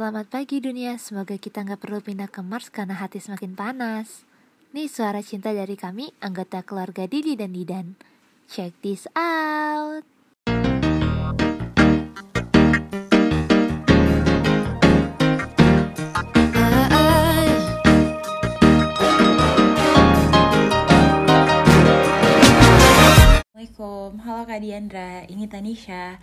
Selamat pagi dunia, semoga kita nggak perlu pindah ke Mars karena hati semakin panas. Nih suara cinta dari kami, anggota keluarga Didi dan Didan. Check this out. Assalamualaikum, halo Kak Diandra, ini Tanisha.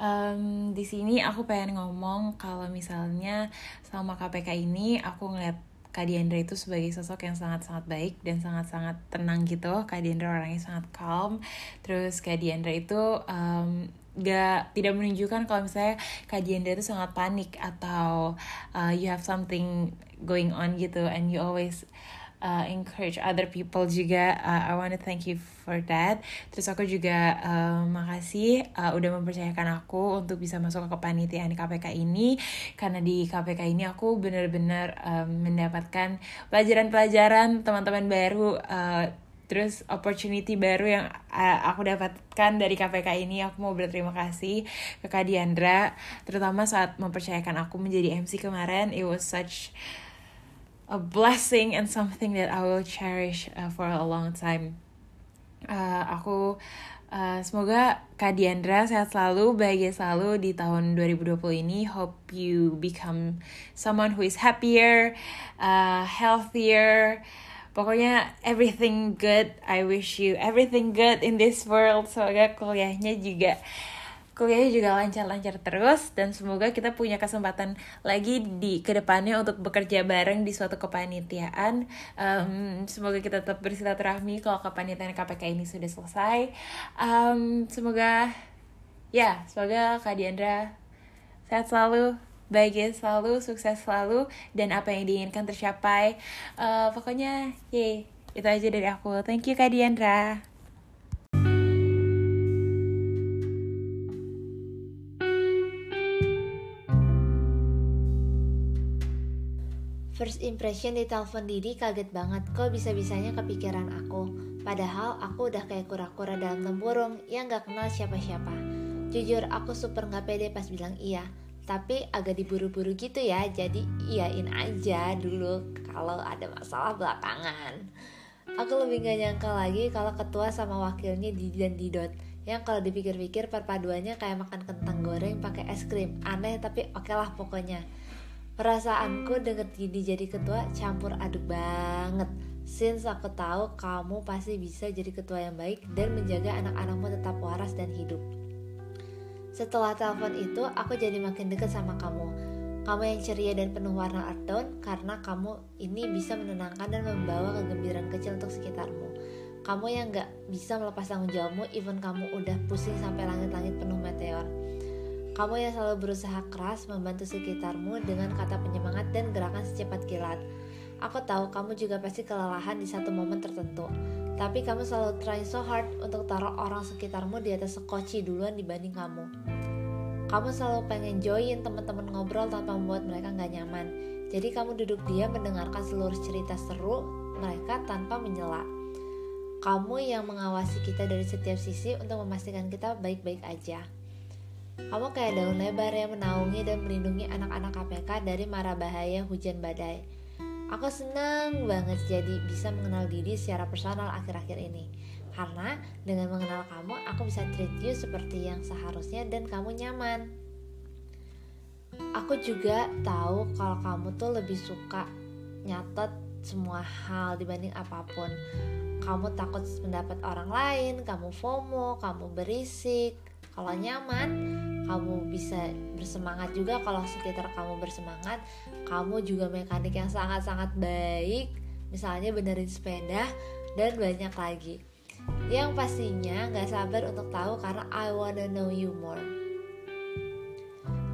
Um, di sini aku pengen ngomong kalau misalnya sama KPK ini aku ngeliat Kak Diandra itu sebagai sosok yang sangat-sangat baik dan sangat-sangat tenang gitu. Kak Diandra orangnya sangat calm. Terus Kak Diandra itu um, gak tidak menunjukkan kalau misalnya Kak Diandra itu sangat panik atau uh, you have something going on gitu and you always uh, encourage other people juga. Uh, I want to thank you for that. Terus aku juga uh, makasih uh, udah mempercayakan aku untuk bisa masuk ke kepanitiaan KPK ini karena di KPK ini aku benar-benar um, mendapatkan pelajaran-pelajaran teman-teman baru. Uh, Terus opportunity baru yang uh, aku dapatkan dari KPK ini aku mau berterima kasih ke Kak Diandra terutama saat mempercayakan aku menjadi MC kemarin it was such a blessing and something that I will cherish uh, for a long time. Uh, aku uh, semoga Kak Diandra sehat selalu, bahagia selalu di tahun 2020 ini. Hope you become someone who is happier, uh, healthier. Pokoknya everything good. I wish you everything good in this world. Semoga kuliahnya juga kuliahnya juga lancar-lancar terus dan semoga kita punya kesempatan lagi di ke depannya untuk bekerja bareng di suatu kepanitiaan. Um, semoga kita tetap bersilaturahmi kalau kepanitiaan KPK ini sudah selesai. Um, semoga ya, semoga Kak Diandra sehat selalu, bahagia selalu, sukses selalu dan apa yang diinginkan tercapai. Uh, pokoknya, yay, itu aja dari aku. Thank you Kak Diandra. First impression di telepon Didi kaget banget kok bisa-bisanya kepikiran aku. Padahal aku udah kayak kura-kura dalam tempurung yang gak kenal siapa-siapa. Jujur aku super gak pede pas bilang iya. Tapi agak diburu-buru gitu ya, jadi iyain aja dulu kalau ada masalah belakangan. Aku lebih gak nyangka lagi kalau ketua sama wakilnya Didi dan Didot yang kalau dipikir-pikir perpaduannya kayak makan kentang goreng pakai es krim. Aneh tapi oke lah pokoknya. Perasaanku denger Didi jadi ketua campur aduk banget. Since aku tahu kamu pasti bisa jadi ketua yang baik dan menjaga anak-anakmu tetap waras dan hidup. Setelah telepon itu, aku jadi makin dekat sama kamu. Kamu yang ceria dan penuh warna tone karena kamu ini bisa menenangkan dan membawa kegembiraan kecil untuk sekitarmu. Kamu yang gak bisa melepas tanggung jawabmu even kamu udah pusing sampai langit-langit penuh meteor. Kamu yang selalu berusaha keras membantu sekitarmu dengan kata penyemangat dan gerakan secepat kilat. Aku tahu kamu juga pasti kelelahan di satu momen tertentu. Tapi kamu selalu trying so hard untuk taruh orang sekitarmu di atas sekoci duluan dibanding kamu. Kamu selalu pengen join teman-teman ngobrol tanpa membuat mereka nggak nyaman. Jadi kamu duduk diam mendengarkan seluruh cerita seru mereka tanpa menyela. Kamu yang mengawasi kita dari setiap sisi untuk memastikan kita baik-baik aja. Kamu kayak daun lebar yang menaungi dan melindungi anak-anak KPK dari mara bahaya hujan badai. Aku senang banget jadi bisa mengenal Didi secara personal akhir-akhir ini. Karena dengan mengenal kamu, aku bisa treat you seperti yang seharusnya dan kamu nyaman. Aku juga tahu kalau kamu tuh lebih suka nyatet semua hal dibanding apa pun. Kamu takut pendapat orang lain, kamu FOMO, kamu berisik. Kalau nyaman, kamu bisa bersemangat juga kalau sekitar kamu bersemangat. Kamu juga mekanik yang sangat-sangat baik, misalnya benerin sepeda dan banyak lagi. Yang pastinya gak sabar untuk tahu karena I wanna know you more.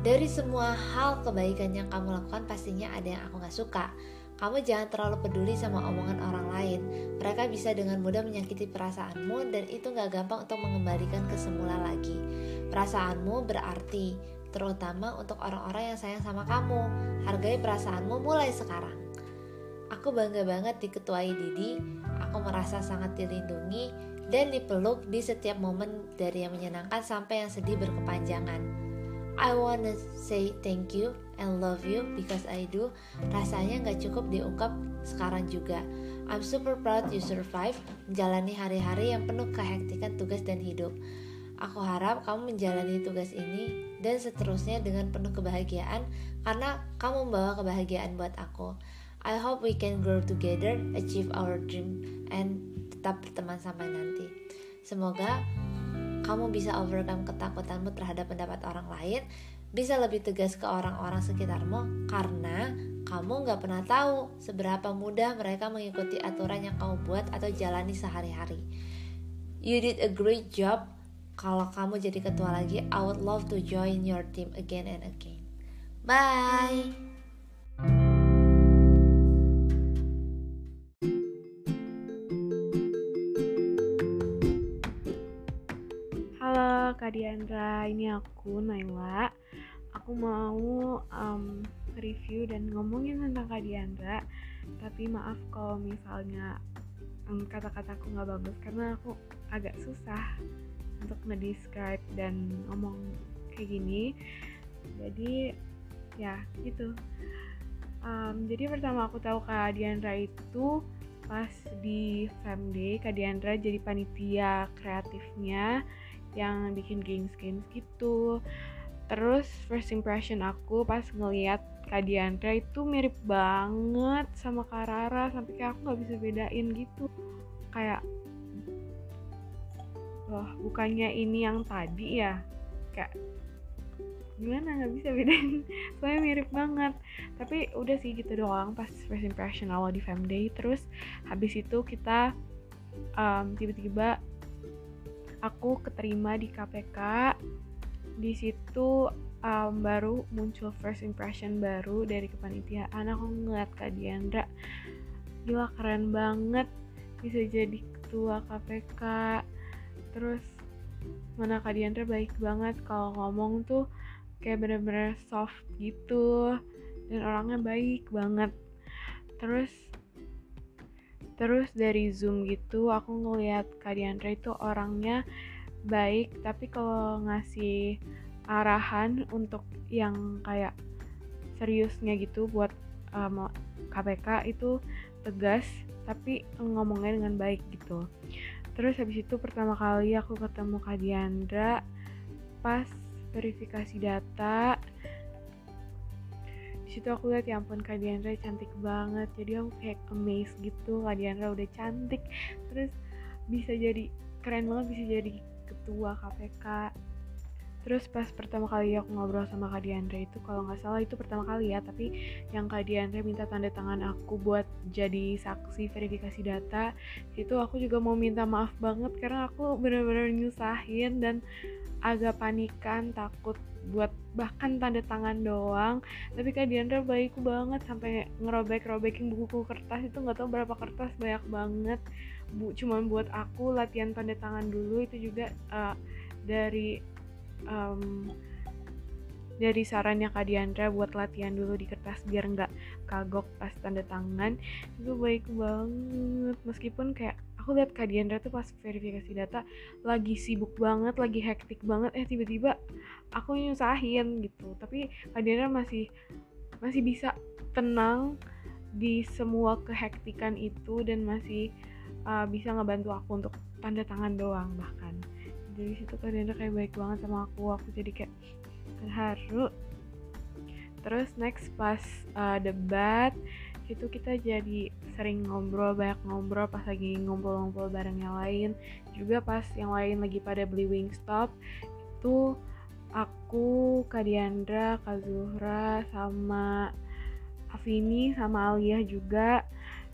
Dari semua hal kebaikan yang kamu lakukan pastinya ada yang aku gak suka. Kamu jangan terlalu peduli sama omongan orang lain. Mereka bisa dengan mudah menyakiti perasaanmu dan itu gak gampang untuk mengembalikan ke semula lagi. Perasaanmu berarti, terutama untuk orang-orang yang sayang sama kamu. Hargai perasaanmu mulai sekarang. Aku bangga banget diketuai Didi. Aku merasa sangat dilindungi dan dipeluk di setiap momen dari yang menyenangkan sampai yang sedih berkepanjangan. I wanna say thank you and love you because I do rasanya nggak cukup diungkap sekarang juga. I'm super proud you survive menjalani hari-hari yang penuh kehektikan tugas dan hidup. Aku harap kamu menjalani tugas ini dan seterusnya dengan penuh kebahagiaan karena kamu membawa kebahagiaan buat aku. I hope we can grow together, achieve our dream, and tetap berteman sampai nanti. Semoga kamu bisa overcome ketakutanmu terhadap pendapat orang lain, bisa lebih tegas ke orang-orang sekitarmu karena kamu nggak pernah tahu seberapa mudah mereka mengikuti aturan yang kamu buat atau jalani sehari-hari. You did a great job. Kalau kamu jadi ketua lagi, I would love to join your team again and again. Bye. Kak Diandra, ini aku Naila. Aku mau um, review dan ngomongin tentang Kak Diandra. Tapi maaf kalau misalnya um, kata-kataku nggak bagus karena aku agak susah untuk ngedescribe dan ngomong kayak gini. Jadi ya gitu. Um, jadi pertama aku tahu Kak Diandra itu pas di Famday Kak Diandra jadi panitia kreatifnya yang bikin games-games gitu terus first impression aku pas ngeliat Kak Diandra itu mirip banget sama Kak Rara sampai kayak aku nggak bisa bedain gitu. Kayak loh bukannya ini yang tadi ya? Kayak gimana? Nggak bisa bedain. Soalnya mirip banget. Tapi udah sih gitu doang pas first impression awal di Fam Day. Terus habis itu kita um, tiba-tiba aku keterima di KPK di situ um, baru muncul first impression baru dari kepanitiaan. Aku ngeliat Kak Diandra gila keren banget. Bisa jadi ketua KPK terus mana Kak Diandra baik banget. Kalau ngomong tuh kayak bener-bener soft gitu. Dan orangnya baik banget. Terus terus dari zoom gitu aku ngeliat Kak Diandra itu orangnya baik tapi kalau ngasih arahan untuk yang kayak seriusnya gitu buat um, KPK itu tegas tapi ngomongnya dengan baik gitu. Terus habis itu pertama kali aku ketemu Kak Diandra pas verifikasi data situ aku lihat ya ampun Kak Diandra cantik banget. Jadi aku kayak amazed gitu Kak Diandra udah cantik. Terus bisa jadi keren banget bisa jadi ketua KPK terus pas pertama kali aku ngobrol sama Kak Diandra itu kalau nggak salah itu pertama kali ya tapi yang Kak Diandra minta tanda tangan aku buat jadi saksi verifikasi data itu aku juga mau minta maaf banget karena aku bener-bener nyusahin dan agak panikan takut buat bahkan tanda tangan doang. Tapi Kak Diandra baik banget sampai ngerobek-robekin buku kertas itu nggak tahu berapa kertas banyak banget. Bu cuman buat aku latihan tanda tangan dulu itu juga uh, dari um, dari sarannya Kak Diandra buat latihan dulu di kertas biar nggak kagok pas tanda tangan. Itu baik banget meskipun kayak aku lihat Kak Diandra tuh pas verifikasi data lagi sibuk banget lagi hektik banget eh tiba-tiba aku nyusahin gitu. Tapi Kak Diandra masih masih bisa tenang di semua kehektikan itu dan masih uh, bisa ngebantu aku untuk tanda tangan doang bahkan. Jadi situ kan Denda kayak baik banget sama aku aku jadi kayak terharu. Terus next pas uh, debat itu kita jadi sering ngobrol banyak ngobrol pas lagi ngumpul-ngumpul bareng yang lain. Juga pas yang lain lagi pada beli Wingstop itu aku Kak Diandra, Kak Zuhra sama Afini sama Alia juga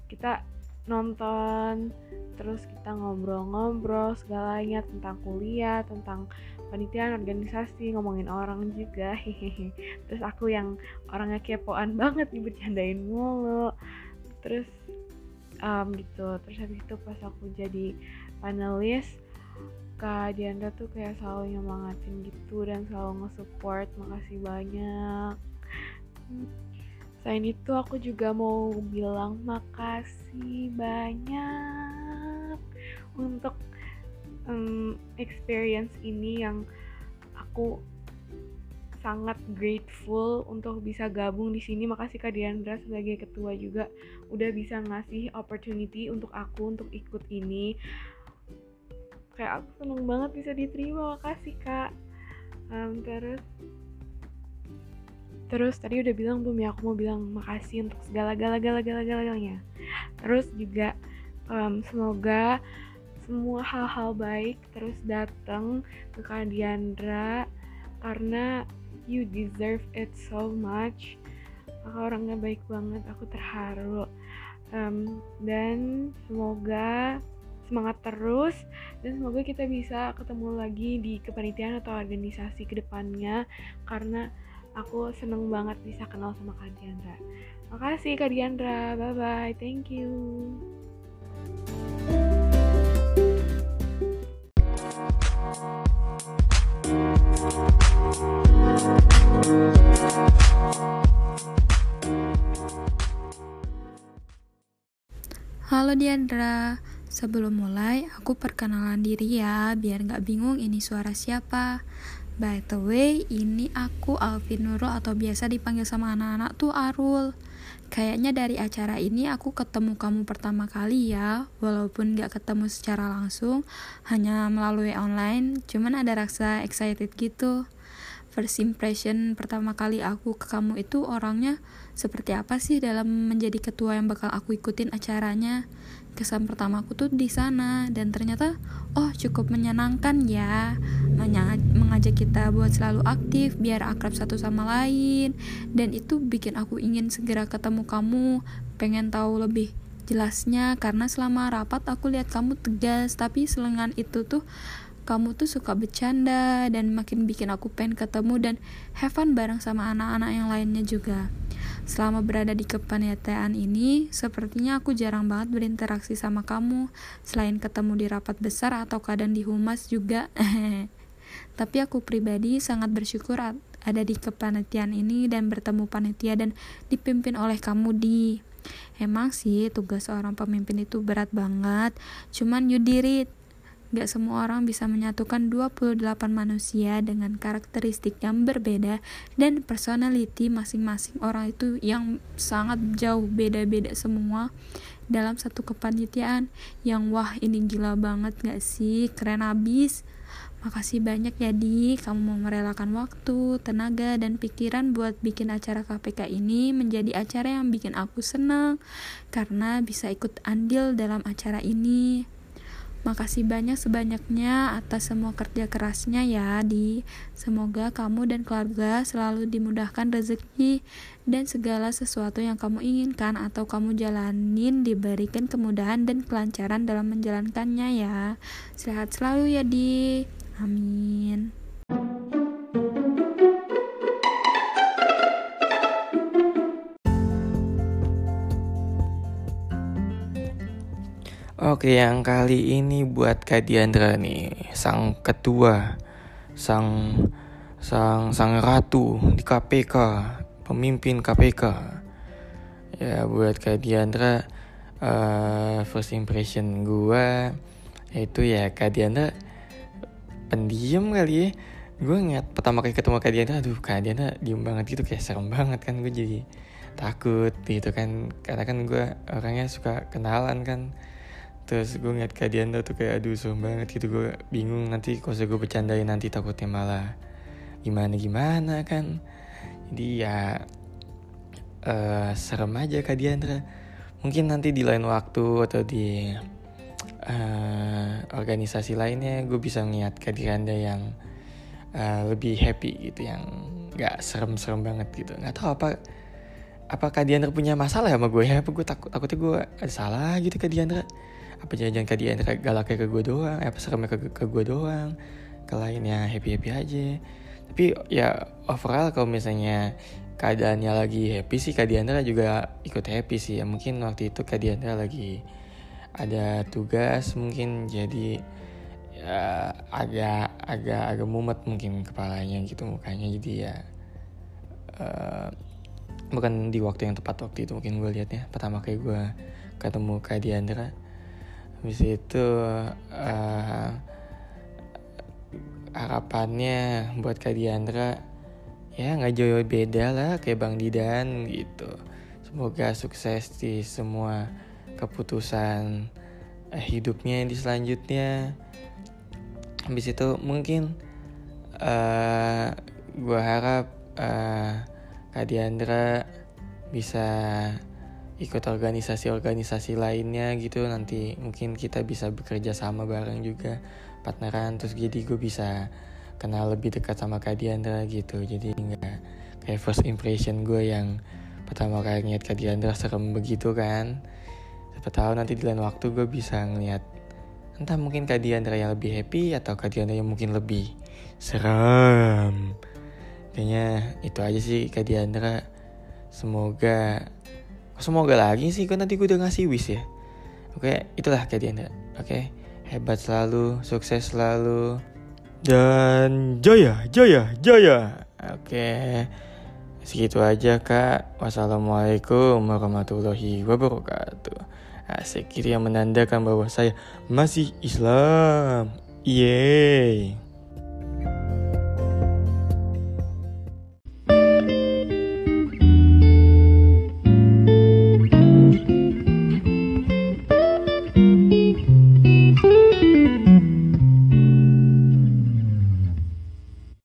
kita nonton. Terus kita ngobrol-ngobrol segalanya tentang kuliah tentang panitiaan organisasi ngomongin orang juga hehehe. Terus aku yang orangnya kepoan banget nih bercandain mulu terus um, gitu. Terus habis itu pas aku jadi panelis Kak Diandra tuh kayak selalu nyemangatin gitu dan selalu nge-support makasih banyak. Selain itu aku juga mau bilang makasih banyak untuk um, experience ini yang aku sangat grateful untuk bisa gabung di sini. Makasih Kak Diandra sebagai ketua juga udah bisa ngasih opportunity untuk aku untuk ikut ini. Kayak aku seneng banget bisa diterima. Makasih Kak. Um, terus Terus tadi udah bilang belum ya aku mau bilang makasih untuk segala gala gala gala galanya. Terus juga um, semoga semua hal-hal baik terus datang ke Kak Diandra karena you deserve it so much. Kakak orangnya baik banget aku terharu. Um, dan semoga semangat terus dan semoga kita bisa ketemu lagi di kepanitiaan atau organisasi ke depannya karena aku seneng banget bisa kenal sama Kak Diandra. Makasih Kak Diandra. Bye bye thank you Halo Diandra, sebelum mulai aku perkenalan diri ya, biar nggak bingung ini suara siapa. By the way, ini aku Alvin Nurul atau biasa dipanggil sama anak-anak tuh Arul. Kayaknya dari acara ini aku ketemu kamu pertama kali ya, walaupun nggak ketemu secara langsung, hanya melalui online, cuman ada rasa excited gitu first impression pertama kali aku ke kamu itu orangnya seperti apa sih dalam menjadi ketua yang bakal aku ikutin acaranya? Kesan pertama aku tuh di sana dan ternyata oh cukup menyenangkan ya. Mengajak kita buat selalu aktif biar akrab satu sama lain. Dan itu bikin aku ingin segera ketemu kamu pengen tahu lebih jelasnya. Karena selama rapat aku lihat kamu tegas tapi selengan itu tuh kamu tuh suka bercanda dan makin bikin aku pengen ketemu dan have fun bareng sama anak-anak yang lainnya juga. Selama berada di kepanitiaan ini, sepertinya aku jarang banget berinteraksi sama kamu, selain ketemu di rapat besar atau kadang di humas juga. Tapi aku pribadi sangat bersyukur ada di kepanitiaan ini dan bertemu panitia dan dipimpin oleh kamu di Emang sih tugas seorang pemimpin itu berat banget, cuman you did it Gak semua orang bisa menyatukan 28 manusia dengan karakteristik yang berbeda dan personality masing-masing orang itu yang sangat jauh beda-beda semua dalam satu kepanitiaan. Yang wah ini gila banget gak sih? Keren abis. Makasih banyak ya Di, kamu mau merelakan waktu, tenaga, dan pikiran buat bikin acara KPK ini menjadi acara yang bikin aku senang karena bisa ikut andil dalam acara ini. Makasih banyak sebanyaknya atas semua kerja kerasnya ya di. Semoga kamu dan keluarga selalu dimudahkan rezeki dan segala sesuatu yang kamu inginkan atau kamu jalanin diberikan kemudahan dan kelancaran dalam menjalankannya ya. Sehat selalu ya di. Amin Oke, yang kali ini buat Kak Diandra nih, sang ketua, sang sang sang ratu di KPK, pemimpin KPK. Ya, buat Kak Diandra uh, first impression gue itu ya Kak Diandra pendiam kali ya. Gue ngeliat pertama kali ketemu Kak Diandra, aduh Kak Diandra diem banget gitu kayak serem banget kan gue jadi takut gitu kan karena kan gue orangnya suka kenalan kan terus gue ngeliat Kak Dianda tuh kayak aduh serem banget gitu. Gue bingung nanti kalau gue bercandain nanti takutnya malah gimana gimana kan. Jadi ya uh, serem aja Kak Diandra. Mungkin nanti di lain waktu atau di uh, organisasi lainnya gue bisa ngeliat Kak Dianda yang uh, lebih happy gitu yang gak serem-serem banget gitu. Nggak tahu apa apa Kak Diandra punya masalah sama gue ya? Apa gue takut takutnya gue ada salah gitu Kak Diandra apa jangan-jangan dia galaknya ke gue doang apa seremnya ke, ke gue doang ke lainnya happy happy aja. Tapi ya overall kalau misalnya keadaannya lagi happy sih Kak Diandra juga ikut happy sih. Ya mungkin waktu itu Kak Diandra lagi ada tugas mungkin jadi ya agak agak agak mumet mungkin kepalanya gitu mukanya. Jadi ya uh, bukan di waktu yang tepat waktu itu mungkin gue liatnya pertama kayak gue ketemu Kak Diandra habis itu uh, harapannya buat Kak Diandra ya nggak jauh beda lah kayak Bang Didan gitu. Semoga sukses di semua keputusan eh, hidupnya di selanjutnya. Habis itu mungkin uh, eh, gue harap uh, Kak Diandra bisa ikut organisasi-organisasi lainnya gitu. Nanti mungkin kita bisa bekerja sama bareng juga partneran. Terus jadi gue bisa kenal lebih dekat sama Kak Diandra gitu. Jadi nggak kayak first impression gue yang pertama kali ngeliat Kak Diandra serem begitu kan. Siapa tahu nanti di lain waktu gue bisa ngeliat entah mungkin Kak Diandra yang lebih happy atau Kak Diandra yang mungkin lebih seram kayaknya itu aja sih Kak Diandra. Semoga semoga lagi sih? Kan nanti gue udah ngasih wish ya? Oke itulah Kak Diandra oke hebat selalu sukses selalu. Dan jaya jaya jaya oke segitu aja kak. Wassalamualaikum warahmatullahi wabarakatuh. Asik itu yang menandakan bahwa saya masih Islam. Yeay